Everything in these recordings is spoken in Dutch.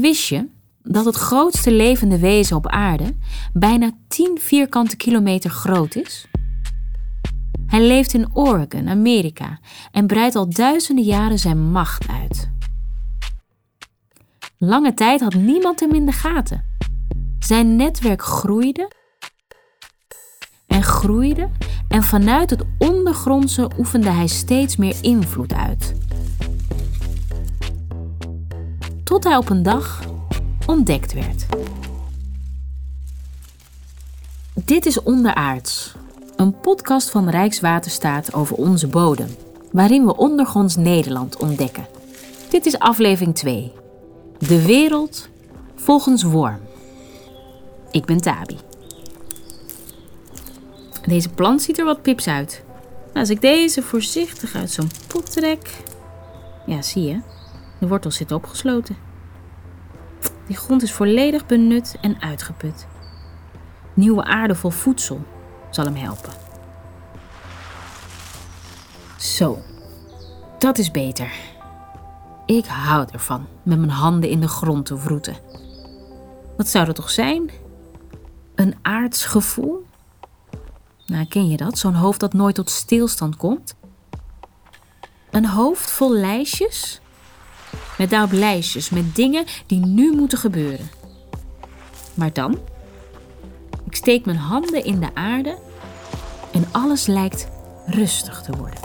Wist je dat het grootste levende wezen op aarde bijna 10 vierkante kilometer groot is? Hij leeft in Oregon, Amerika, en breidt al duizenden jaren zijn macht uit. Lange tijd had niemand hem in de gaten. Zijn netwerk groeide en groeide en vanuit het ondergrondse oefende hij steeds meer invloed uit. Tot hij op een dag ontdekt werd. Dit is Onderaards, een podcast van Rijkswaterstaat over onze bodem, waarin we ondergronds Nederland ontdekken. Dit is aflevering 2. De wereld volgens Worm. Ik ben Tabi. Deze plant ziet er wat pips uit. Nou, als ik deze voorzichtig uit zo'n pot trek. Ja, zie je, de wortels zitten opgesloten. Die grond is volledig benut en uitgeput. Nieuwe aarde vol voedsel zal hem helpen. Zo, dat is beter. Ik hou ervan met mijn handen in de grond te wroeten. Wat zou dat toch zijn? Een aards gevoel? Nou, ken je dat? Zo'n hoofd dat nooit tot stilstand komt? Een hoofd vol lijstjes? Met daarop lijstjes met dingen die nu moeten gebeuren. Maar dan? Ik steek mijn handen in de aarde en alles lijkt rustig te worden.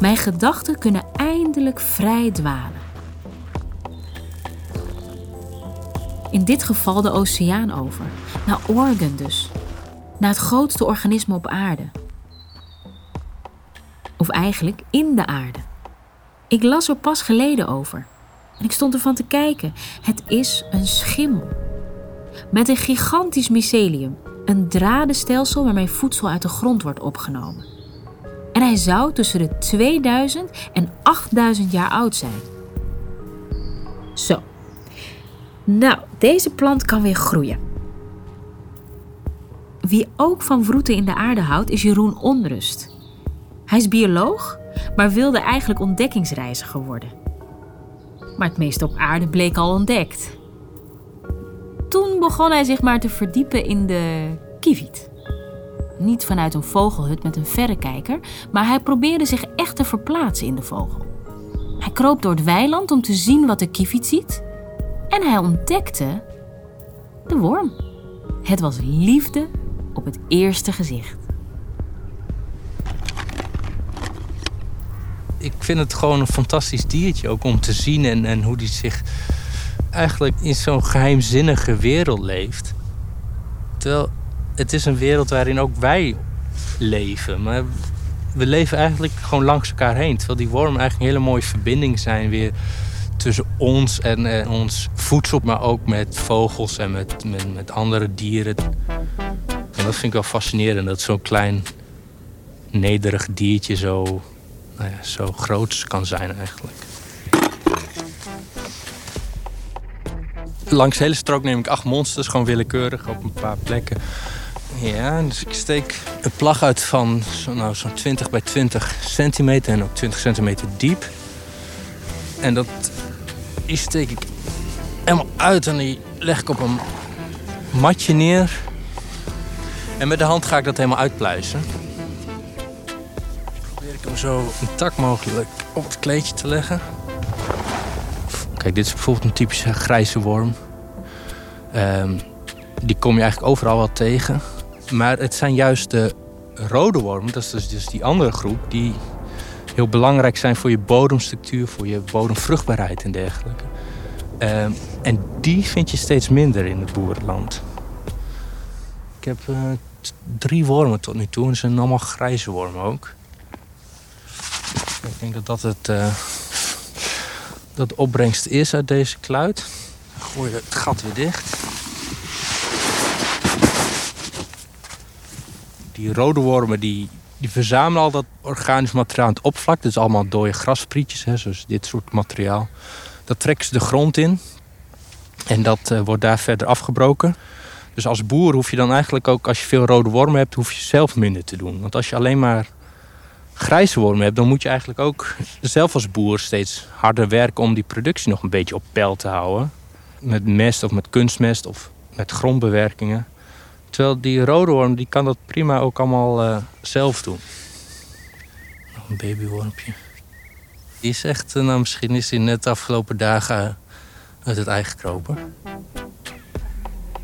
Mijn gedachten kunnen eindelijk vrij dwalen. In dit geval de oceaan over, naar Oregon dus, naar het grootste organisme op aarde. Of eigenlijk in de aarde. Ik las er pas geleden over. En ik stond ervan te kijken. Het is een schimmel. Met een gigantisch mycelium. Een dradenstelsel waarmee voedsel uit de grond wordt opgenomen. En hij zou tussen de 2000 en 8000 jaar oud zijn. Zo. Nou, deze plant kan weer groeien. Wie ook van vroeten in de aarde houdt, is Jeroen Onrust. Hij is bioloog, maar wilde eigenlijk ontdekkingsreiziger worden. Maar het meeste op aarde bleek al ontdekt. Toen begon hij zich maar te verdiepen in de kieviet. Niet vanuit een vogelhut met een verrekijker, maar hij probeerde zich echt te verplaatsen in de vogel. Hij kroop door het weiland om te zien wat de kieviet ziet. En hij ontdekte de worm. Het was liefde op het eerste gezicht. Ik vind het gewoon een fantastisch diertje ook om te zien en, en hoe die zich eigenlijk in zo'n geheimzinnige wereld leeft. Terwijl het is een wereld waarin ook wij leven. Maar we leven eigenlijk gewoon langs elkaar heen. Terwijl die wormen eigenlijk een hele mooie verbinding zijn weer tussen ons en, en ons voedsel, maar ook met vogels en met, met, met andere dieren. En dat vind ik wel fascinerend, dat zo'n klein nederig diertje zo, nou ja, zo groot kan zijn eigenlijk. Langs de hele strook neem ik acht monsters, gewoon willekeurig op een paar plekken. Ja, dus ik steek een plag uit van zo'n nou, zo 20 bij 20 centimeter en ook 20 centimeter diep. En dat, die steek ik helemaal uit en die leg ik op een matje neer. En met de hand ga ik dat helemaal uitpluizen. Ik hem zo intact mogelijk op het kleedje te leggen. Kijk, dit is bijvoorbeeld een typische grijze worm. Um, die kom je eigenlijk overal wel tegen. Maar het zijn juist de rode wormen, dat is dus, dus die andere groep, die heel belangrijk zijn voor je bodemstructuur, voor je bodemvruchtbaarheid en dergelijke. Um, en die vind je steeds minder in het boerenland. Ik heb uh, drie wormen tot nu toe en ze zijn allemaal grijze wormen ook. Ik denk dat dat het, uh, dat opbrengst is uit deze kluit. Dan gooi je het gat weer dicht. Die rode wormen die, die verzamelen al dat organisch materiaal aan het oppervlak. Dus allemaal dode grasprietjes, hè, zoals dit soort materiaal. Dat trekken ze de grond in. En dat uh, wordt daar verder afgebroken. Dus als boer hoef je dan eigenlijk ook, als je veel rode wormen hebt, hoef je zelf minder te doen. Want als je alleen maar grijze wormen hebt, dan moet je eigenlijk ook zelf als boer steeds harder werken om die productie nog een beetje op peil te houden. met mest of met kunstmest of met grondbewerkingen. Terwijl die rode worm die kan dat prima ook allemaal uh, zelf doen. Een babywormpje. Die is echt, nou misschien is hij net de afgelopen dagen uit het ei gekropen.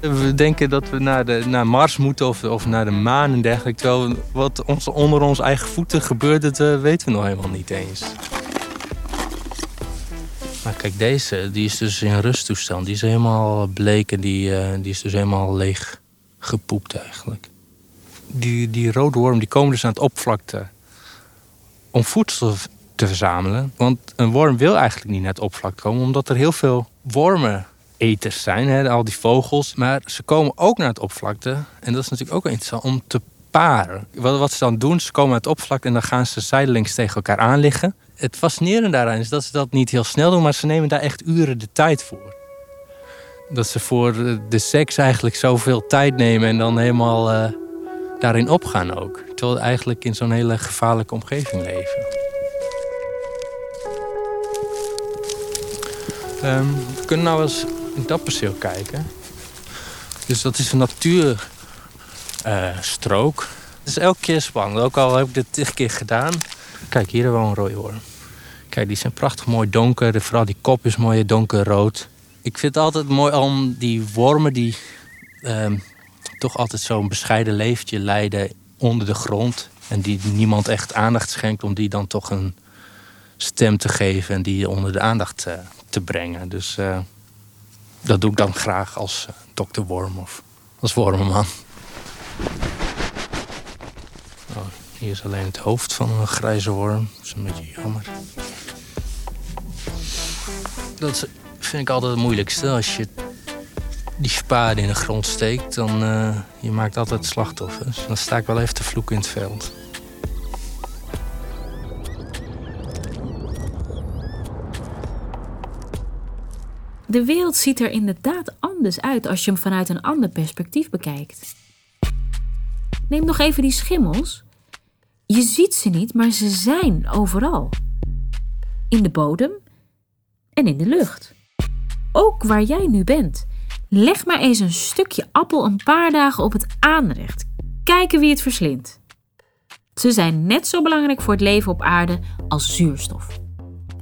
We denken dat we naar, de, naar Mars moeten of, of naar de maan en dergelijke. Terwijl wat ons, onder onze eigen voeten gebeurt, dat uh, weten we nog helemaal niet eens. Maar kijk, deze die is dus in rusttoestand. Die is helemaal bleek en die, uh, die is dus helemaal leeg gepoept eigenlijk. Die, die rode worm die komen dus aan het oppervlakte om voedsel te verzamelen. Want een worm wil eigenlijk niet naar het oppervlak komen, omdat er heel veel wormeneters zijn, hè, al die vogels. Maar ze komen ook naar het oppervlakte. En dat is natuurlijk ook interessant om te paren. Wat, wat ze dan doen, ze komen naar het oppervlak en dan gaan ze zijdelings tegen elkaar aan liggen. Het fascinerende daaraan is dat ze dat niet heel snel doen, maar ze nemen daar echt uren de tijd voor. Dat ze voor de seks eigenlijk zoveel tijd nemen en dan helemaal uh, daarin opgaan ook. Terwijl eigenlijk in zo'n hele gevaarlijke omgeving leven. Um, we kunnen nou eens in dat perceel kijken. Dus dat is een natuurstrook. Uh, het is elke keer spannend. Ook al heb ik dit tig keer gedaan. Kijk, hier hebben we een rooiworm. Kijk, die zijn prachtig mooi donker. Vooral die kop is mooi donkerrood. Ik vind het altijd mooi om die wormen die uh, toch altijd zo'n bescheiden leventje leiden onder de grond. En die niemand echt aandacht schenkt om die dan toch een stem te geven en die onder de aandacht uh, te brengen. Dus uh, dat doe ik dan graag als uh, dokter Worm of als wormenman. Oh, hier is alleen het hoofd van een grijze worm. Dat is een beetje jammer. Dat vind ik altijd het moeilijkste. Als je die spade in de grond steekt, dan uh, je maakt altijd slachtoffers. Dan sta ik wel even te vloeken in het veld. De wereld ziet er inderdaad anders uit als je hem vanuit een ander perspectief bekijkt. Neem nog even die schimmels. Je ziet ze niet, maar ze zijn overal. In de bodem en in de lucht. Ook waar jij nu bent. Leg maar eens een stukje appel een paar dagen op het aanrecht. Kijken wie het verslindt. Ze zijn net zo belangrijk voor het leven op aarde als zuurstof.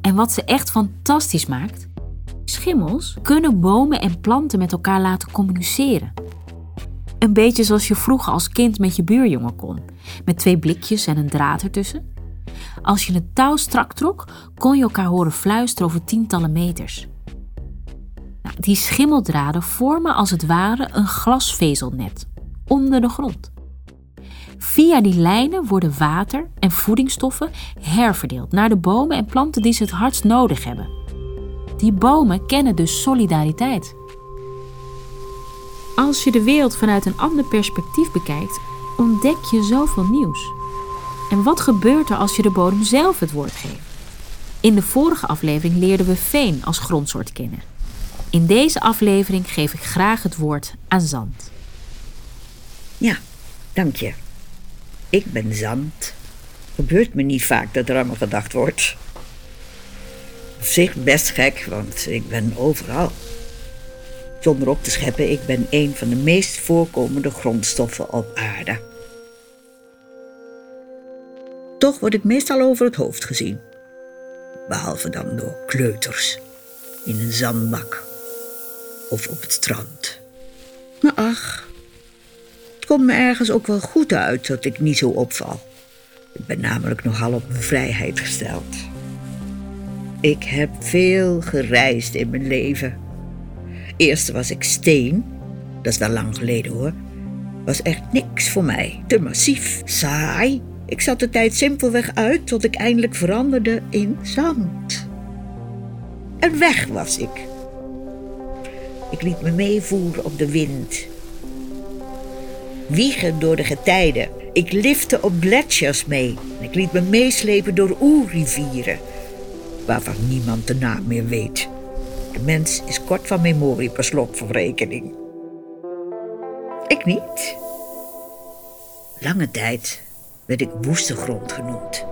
En wat ze echt fantastisch maakt, Schimmels kunnen bomen en planten met elkaar laten communiceren. Een beetje zoals je vroeger als kind met je buurjongen kon, met twee blikjes en een draad ertussen. Als je het touw strak trok, kon je elkaar horen fluisteren over tientallen meters. Nou, die schimmeldraden vormen als het ware een glasvezelnet onder de grond. Via die lijnen worden water en voedingsstoffen herverdeeld naar de bomen en planten die ze het hardst nodig hebben. Die bomen kennen dus solidariteit. Als je de wereld vanuit een ander perspectief bekijkt, ontdek je zoveel nieuws. En wat gebeurt er als je de bodem zelf het woord geeft? In de vorige aflevering leerden we veen als grondsoort kennen. In deze aflevering geef ik graag het woord aan zand. Ja, dank je. Ik ben zand. Gebeurt me niet vaak dat er aan me gedacht wordt. Zich best gek, want ik ben overal. Zonder op te scheppen, ik ben een van de meest voorkomende grondstoffen op aarde. Toch word ik meestal over het hoofd gezien. Behalve dan door kleuters in een zandbak of op het strand. Maar ach, het komt me ergens ook wel goed uit dat ik niet zo opval. Ik ben namelijk nogal op mijn vrijheid gesteld. Ik heb veel gereisd in mijn leven. Eerst was ik steen, dat is wel lang geleden hoor. Was echt niks voor mij. Te massief, saai. Ik zat de tijd simpelweg uit tot ik eindelijk veranderde in zand. En weg was ik. Ik liet me meevoeren op de wind. Wiegen door de getijden. Ik lifte op gletsjers mee. Ik liet me meeslepen door oerrivieren waarvan niemand de naam meer weet. De mens is kort van memorie per slot van rekening. Ik niet. Lange tijd werd ik woeste grond genoemd.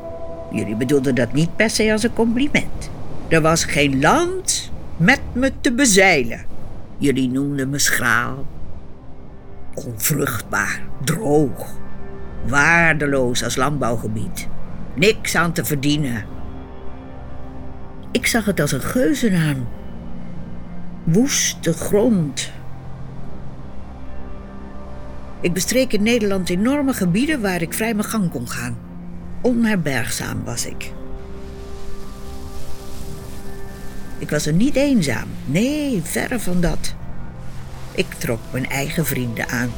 Jullie bedoelden dat niet per se als een compliment. Er was geen land met me te bezeilen. Jullie noemden me schraal, onvruchtbaar, droog, waardeloos als landbouwgebied. Niks aan te verdienen. Ik zag het als een geuzennaam. Woeste grond. Ik bestreek in Nederland enorme gebieden waar ik vrij mijn gang kon gaan. Onherbergzaam was ik. Ik was er niet eenzaam. Nee, verre van dat. Ik trok mijn eigen vrienden aan.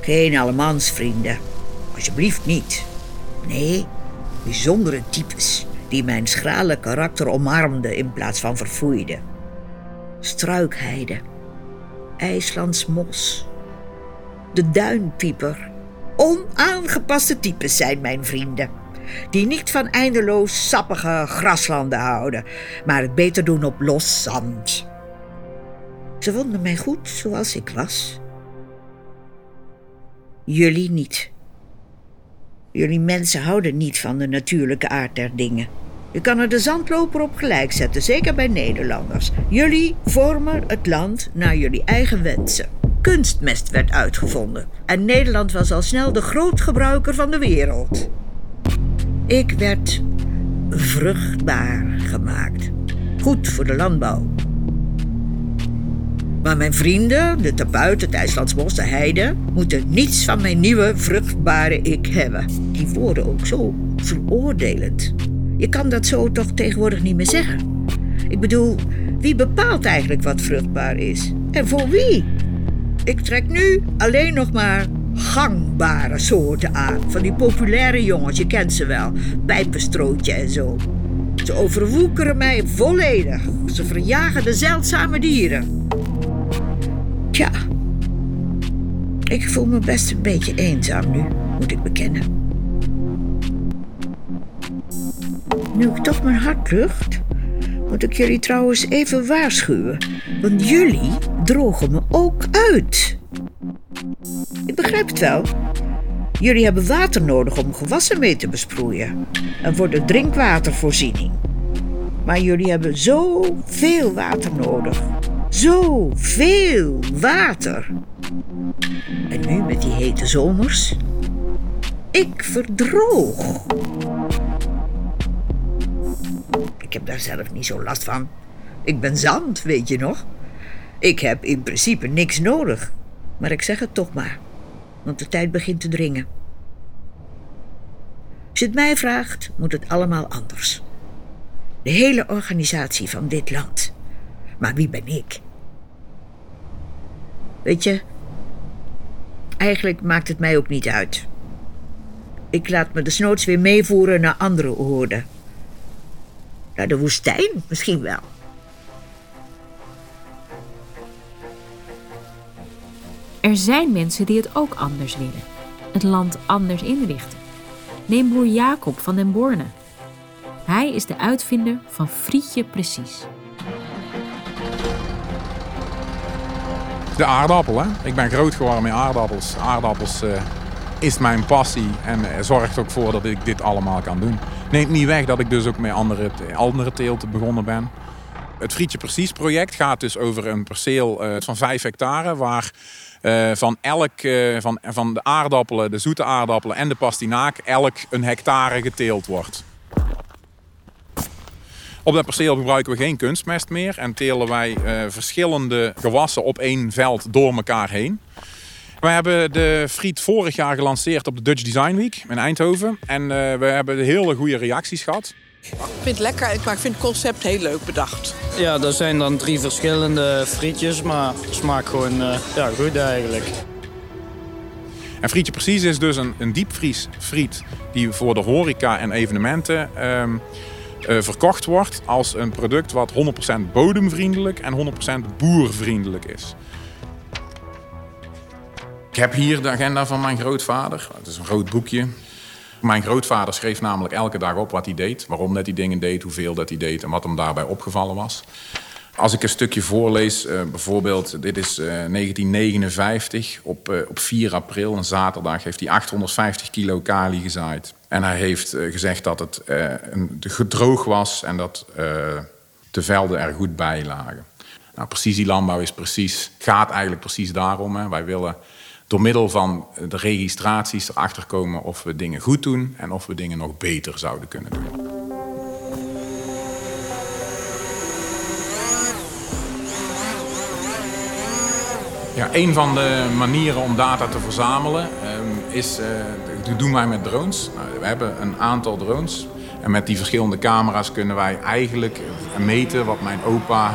Geen allemansvrienden. Alsjeblieft niet. Nee, bijzondere types die mijn schrale karakter omarmden in plaats van verfoeiden. Struikheide, IJslands mos, de duinpieper. Onaangepaste types zijn mijn vrienden. Die niet van eindeloos sappige graslanden houden, maar het beter doen op los zand. Ze vonden mij goed zoals ik was. Jullie niet. Jullie mensen houden niet van de natuurlijke aard der dingen. Je kan er de zandloper op gelijk zetten, zeker bij Nederlanders. Jullie vormen het land naar jullie eigen wensen. Kunstmest werd uitgevonden en Nederland was al snel de grootgebruiker van de wereld. Ik werd vruchtbaar gemaakt. Goed voor de landbouw. Maar mijn vrienden, de tapuit, het IJslandsbos, de heide, moeten niets van mijn nieuwe vruchtbare ik hebben. Die worden ook zo veroordelend. Je kan dat zo toch tegenwoordig niet meer zeggen. Ik bedoel, wie bepaalt eigenlijk wat vruchtbaar is? En voor wie? Ik trek nu alleen nog maar gangbare soorten aan. Van die populaire jongens, je kent ze wel. Pijpenstrootje en zo. Ze overwoekeren mij volledig. Ze verjagen de zeldzame dieren. Tja, ik voel me best een beetje eenzaam nu, moet ik bekennen. Nu ik toch mijn hart lucht, moet ik jullie trouwens even waarschuwen. Want jullie drogen me ook uit. Ik begrijp het wel. Jullie hebben water nodig om gewassen mee te besproeien en voor de drinkwatervoorziening. Maar jullie hebben zoveel water nodig. Zoveel water. En nu met die hete zomers. Ik verdroog. Ik heb daar zelf niet zo last van. Ik ben zand, weet je nog? Ik heb in principe niks nodig. Maar ik zeg het toch maar, want de tijd begint te dringen. Als je het mij vraagt, moet het allemaal anders. De hele organisatie van dit land. Maar wie ben ik? Weet je, eigenlijk maakt het mij ook niet uit. Ik laat me desnoods weer meevoeren naar andere oorden. Naar de woestijn misschien wel. Er zijn mensen die het ook anders willen. Het land anders inrichten. Neem boer Jacob van den Borne. Hij is de uitvinder van Frietje Precies. De aardappel, hè? Ik ben groot geworden met aardappels. Aardappels uh, is mijn passie en uh, zorgt ook voor dat ik dit allemaal kan doen. Neemt niet weg dat ik dus ook met andere, andere teelten begonnen ben. Het Frietje Precies project gaat dus over een perceel uh, van 5 hectare waar van elk van, van de aardappelen, de zoete aardappelen en de pastinaak, elk een hectare geteeld wordt. Op dat perceel gebruiken we geen kunstmest meer en telen wij uh, verschillende gewassen op één veld door elkaar heen. We hebben de friet vorig jaar gelanceerd op de Dutch Design Week in Eindhoven. En we hebben hele goede reacties gehad. Ik vind het lekker, maar ik vind het concept heel leuk bedacht. Ja, er zijn dan drie verschillende frietjes, maar het smaakt gewoon uh, ja, goed eigenlijk. En Frietje Precies is dus een, een diepvriesfriet die voor de horeca en evenementen uh, verkocht wordt als een product wat 100% bodemvriendelijk en 100% boervriendelijk is. Ik heb hier de agenda van mijn grootvader. Het is een groot boekje. Mijn grootvader schreef namelijk elke dag op wat hij deed, waarom dat hij dingen deed, hoeveel dat hij deed en wat hem daarbij opgevallen was. Als ik een stukje voorlees, uh, bijvoorbeeld, dit is uh, 1959, op, uh, op 4 april, een zaterdag, heeft hij 850 kilo kali gezaaid. En hij heeft uh, gezegd dat het een, droog was en dat de velden er goed bij lagen. Nou, precisielandbouw is precies, gaat eigenlijk precies daarom. Hè. Wij willen door middel van de registraties erachter komen of we dingen goed doen en of we dingen nog beter zouden kunnen doen. Ja, een van de manieren om data te verzamelen um, is, uh, doen wij met drones. Nou, we hebben een aantal drones en met die verschillende camera's kunnen wij eigenlijk meten wat mijn opa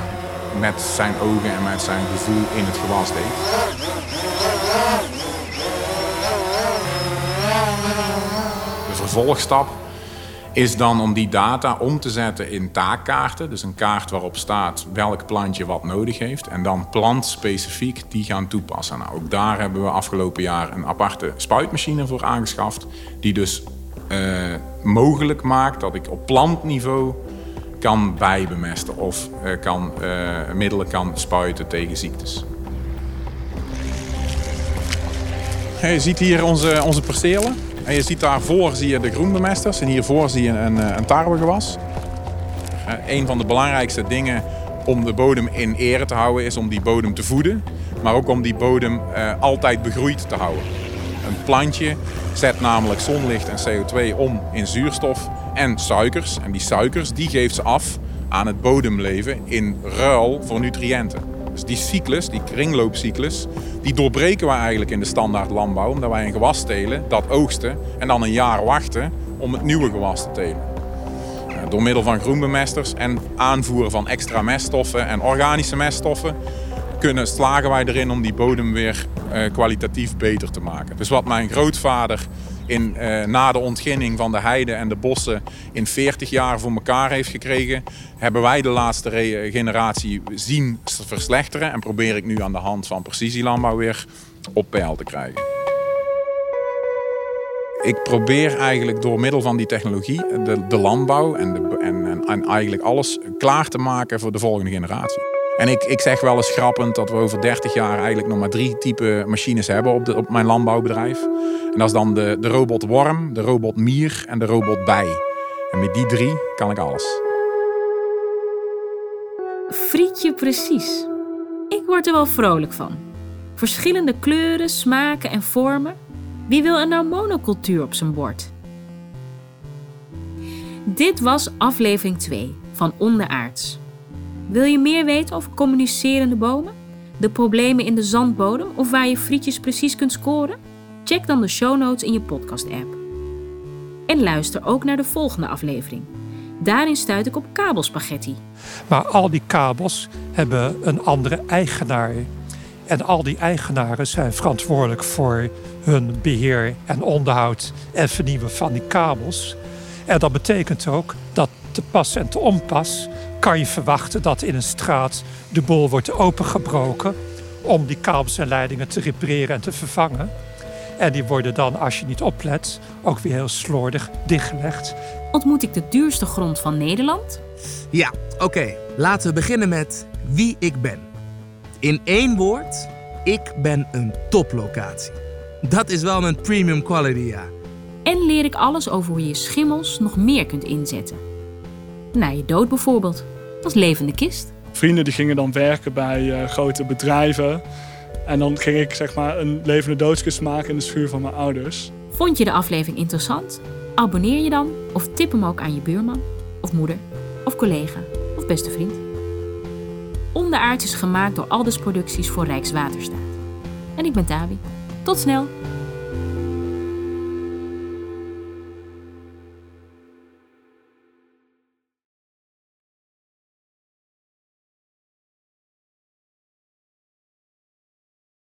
met zijn ogen en met zijn gevoel in het gewas deed. De vervolgstap is dan om die data om te zetten in taakkaarten. Dus een kaart waarop staat welk plantje wat nodig heeft. En dan plantspecifiek die gaan toepassen. Nou, ook daar hebben we afgelopen jaar een aparte spuitmachine voor aangeschaft. Die dus uh, mogelijk maakt dat ik op plantniveau kan bijbemesten of uh, kan, uh, middelen kan spuiten tegen ziektes. Je ziet hier onze, onze percelen. En je ziet daarvoor zie je de groenbemesters en hiervoor zie je een, eh, een tarwegewas. Een van de belangrijkste dingen om de bodem in ere te houden is om die bodem te voeden. Maar ook om die bodem uh, altijd begroeid te houden. Een plantje zet namelijk zonlicht en CO2 om in zuurstof en suikers. En die suikers die geeft ze af aan het bodemleven in ruil voor nutriënten. Dus die cyclus, die kringloopcyclus, die doorbreken we eigenlijk in de standaard landbouw. Omdat wij een gewas telen, dat oogsten en dan een jaar wachten om het nieuwe gewas te telen. Door middel van groenbemesters en aanvoeren van extra meststoffen en organische meststoffen kunnen, slagen wij erin om die bodem weer uh, kwalitatief beter te maken. Dus wat mijn grootvader in, uh, na de ontginning van de heide en de bossen in 40 jaar voor elkaar heeft gekregen, hebben wij de laatste generatie zien verslechteren en probeer ik nu aan de hand van precisielandbouw weer op peil te krijgen. Ik probeer eigenlijk door middel van die technologie de, de landbouw en, de, en, en eigenlijk alles klaar te maken voor de volgende generatie. En ik, ik zeg wel eens grappend dat we over 30 jaar eigenlijk nog maar drie type machines hebben op, de, op mijn landbouwbedrijf. En dat is dan de, de robot worm, de robot mier en de robot bij. En met die drie kan ik alles. Frietje precies. Ik word er wel vrolijk van. Verschillende kleuren, smaken en vormen. Wie wil er nou monocultuur op zijn bord? Dit was aflevering 2 van Onderaards. Wil je meer weten over communicerende bomen? De problemen in de zandbodem of waar je frietjes precies kunt scoren? Check dan de show notes in je podcast-app. En luister ook naar de volgende aflevering. Daarin stuit ik op kabelspaghetti. Maar al die kabels hebben een andere eigenaar. En al die eigenaren zijn verantwoordelijk voor hun beheer en onderhoud en vernieuwen van die kabels. En dat betekent ook dat te pas en te onpas kan je verwachten dat in een straat de boel wordt opengebroken om die kabels en leidingen te repareren en te vervangen. En die worden dan, als je niet oplet, ook weer heel slordig dichtgelegd. Ontmoet ik de duurste grond van Nederland? Ja, oké. Laten we beginnen met wie ik ben. In één woord, ik ben een toplocatie. Dat is wel mijn premium quality, ja. En leer ik alles over hoe je schimmels nog meer kunt inzetten. Na je dood bijvoorbeeld als levende kist. Vrienden die gingen dan werken bij uh, grote bedrijven. En dan ging ik zeg maar een levende doodskist maken in de schuur van mijn ouders. Vond je de aflevering interessant? Abonneer je dan of tip hem ook aan je buurman, of moeder, of collega, of beste vriend. Onderaards is gemaakt door Aldus Producties voor Rijkswaterstaat. En ik ben Tawi. Tot snel!